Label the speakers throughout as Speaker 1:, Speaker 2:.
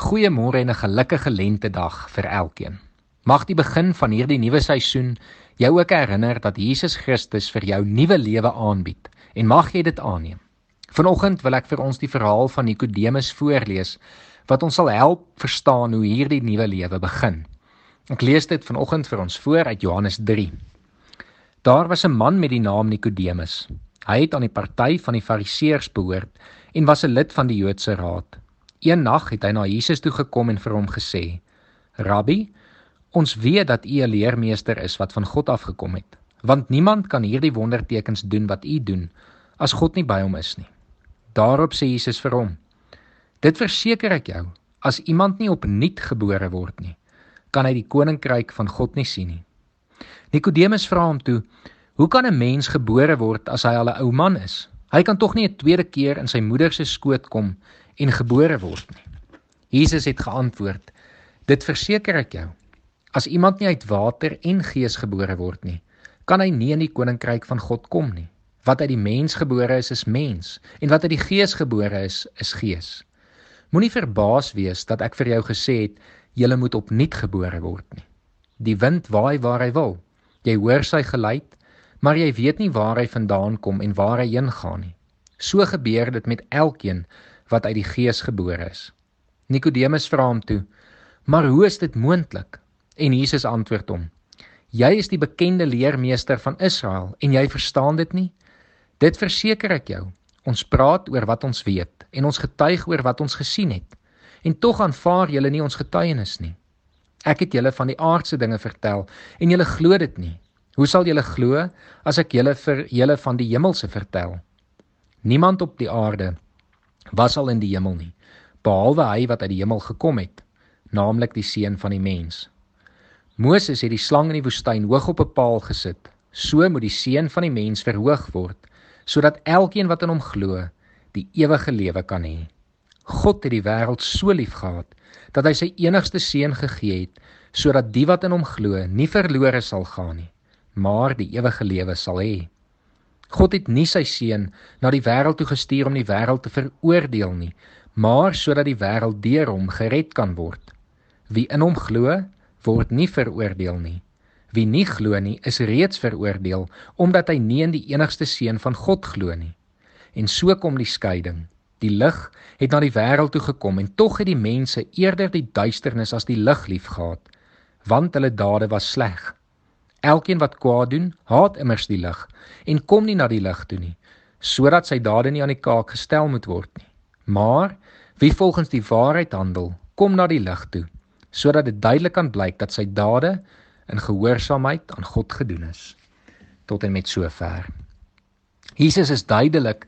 Speaker 1: Goeiemôre en 'n gelukkige lentedag vir elkeen. Mag die begin van hierdie nuwe seisoen jou ook herinner dat Jesus Christus vir jou nuwe lewe aanbied en mag jy dit aanneem. Vanoggend wil ek vir ons die verhaal van Nikodemus voorlees wat ons sal help verstaan hoe hierdie nuwe lewe begin. Ek lees dit vanoggend vir ons voor uit Johannes 3. Daar was 'n man met die naam Nikodemus. Hy het aan die party van die Fariseërs behoort en was 'n lid van die Joodse Raad. Een nag het hy na Jesus toe gekom en vir hom gesê: "Rabbi, ons weet dat U 'n leermeester is wat van God afgekom het, want niemand kan hierdie wondertekens doen wat U doen as God nie by hom is nie." Daarop sê Jesus vir hom: "Dit verseker ek jou, as iemand nie opnuut gebore word nie, kan hy die koninkryk van God nie sien nie." Nikodemus vra hom toe: "Hoe kan 'n mens gebore word as hy al 'n ou man is? Hy kan tog nie 'n tweede keer in sy moeder se skoot kom en gebore word nie. Jesus het geantwoord: Dit verseker ek jou. As iemand nie uit water en gees gebore word nie, kan hy nie in die koninkryk van God kom nie. Wat uit die mens gebore is, is mens, en wat uit die gees gebore is, is gees. Moenie verbaas wees dat ek vir jou gesê het jy moet opnuut gebore word nie. Die wind waai waar hy wil. Jy hoor sy geluid, maar jy weet nie waar hy vandaan kom en waar hy heen gaan nie. So gebeur dit met elkeen wat uit die gees gebore is. Nikodemus vra hom toe: "Maar hoe is dit moontlik?" En Jesus antwoord hom: "Jy is die bekende leermeester van Israel en jy verstaan dit nie? Dit verseker ek jou. Ons praat oor wat ons weet en ons getuig oor wat ons gesien het. En tog aanvaar julle nie ons getuienis nie. Ek het julle van die aardse dinge vertel en julle glo dit nie. Hoe sal julle glo as ek julle vir julle van die hemelse vertel? Niemand op die aarde was al in die hemel nie behalwe hy wat uit die hemel gekom het naamlik die seun van die mens. Moses het die slang in die woestyn hoog op 'n paal gesit so moet die seun van die mens verhoog word sodat elkeen wat in hom glo die ewige lewe kan hê. God het die wêreld so lief gehad dat hy sy enigste seun gegee het sodat die wat in hom glo nie verlore sal gaan nie maar die ewige lewe sal hê God het nie sy seun na die wêreld toe gestuur om die wêreld te veroordeel nie, maar sodat die wêreld deur hom gered kan word. Wie in hom glo, word nie veroordeel nie. Wie nie glo nie, is reeds veroordeel omdat hy nie in die enigste seun van God glo nie. En so kom die skeiding. Die lig het na die wêreld toe gekom en tog het die mense eerder die duisternis as die lig liefgehad, want hulle dade was sleg. Elkeen wat kwaad doen, haat immers die lig en kom nie na die lig toe nie, sodat sy dade nie aan die kaak gestel moet word nie. Maar wie volgens die waarheid handel, kom na die lig toe, sodat dit duidelik kan blyk dat sy dade in gehoorsaamheid aan God gedoen is. Tot en met sover. Jesus is duidelik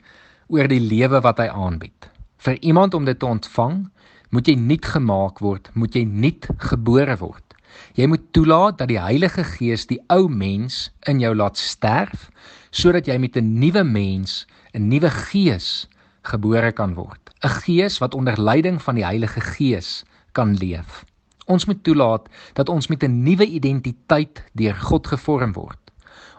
Speaker 1: oor die lewe wat hy aanbied. Vir iemand om dit te ontvang, moet jy nuut gemaak word, moet jy nuut gebore word. Jy moet toelaat dat die Heilige Gees die ou mens in jou laat sterf sodat jy met 'n nuwe mens, 'n nuwe gees gebore kan word. 'n Gees wat onder leiding van die Heilige Gees kan leef. Ons moet toelaat dat ons met 'n nuwe identiteit deur God gevorm word.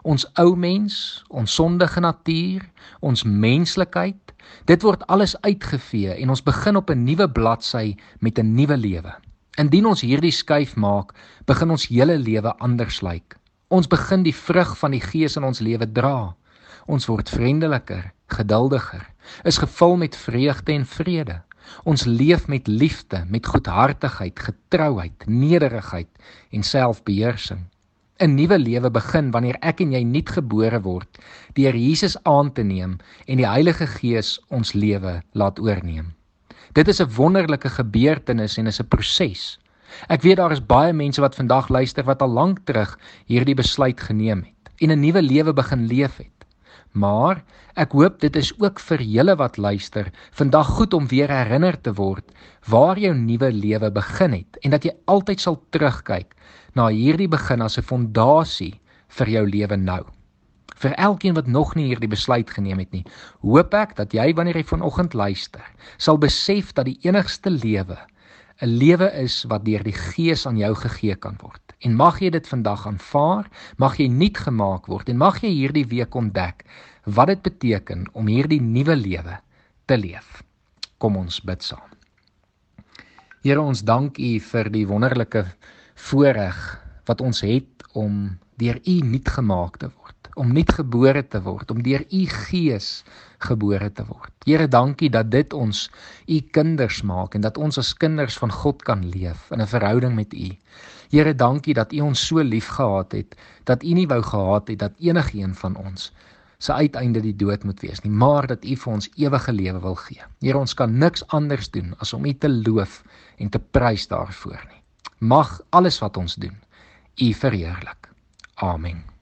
Speaker 1: Ons ou mens, ons sondige natuur, ons menslikheid, dit word alles uitgevee en ons begin op 'n nuwe bladsy met 'n nuwe lewe. Indien ons hierdie skuif maak, begin ons hele lewe anders lyk. Ons begin die vrug van die Gees in ons lewe dra. Ons word vriendeliker, geduldiger, is gevul met vreugde en vrede. Ons leef met liefde, met goedhartigheid, getrouheid, nederigheid en selfbeheersing. 'n Nuwe lewe begin wanneer ek en jy nuutgebore word deur Jesus aan te neem en die Heilige Gees ons lewe laat oorneem. Dit is 'n wonderlike gebeurtenis en is 'n proses. Ek weet daar is baie mense wat vandag luister wat al lank terug hierdie besluit geneem het en 'n nuwe lewe begin leef het. Maar ek hoop dit is ook vir julle wat luister vandag goed om weer herinner te word waar jou nuwe lewe begin het en dat jy altyd sal terugkyk na hierdie begin as 'n fondasie vir jou lewe nou vir elkeen wat nog nie hierdie besluit geneem het nie. Hoop ek dat jy wanneer jy vanoggend luister, sal besef dat die enigste lewe 'n lewe is wat deur die Gees aan jou gegee kan word. En mag jy dit vandag aanvaar, mag jy nuut gemaak word en mag jy hierdie week ontdek wat dit beteken om hierdie nuwe lewe te leef. Kom ons bid saam. Here ons dank U vir die wonderlike voorreg wat ons het om deur U nuut gemaak te word, om nuut gebore te word, om deur U Gees gebore te word. Here, dankie dat dit ons U kinders maak en dat ons as kinders van God kan leef in 'n verhouding met U. Here, dankie dat U ons so liefgehad het dat U nie wou gehad het dat enigiemand van ons se uiteinde die dood moet wees nie, maar dat U vir ons ewige lewe wil gee. Here, ons kan niks anders doen as om U te loof en te prys daarvoor nie. Mag alles wat ons doen U verheerlik. Amen.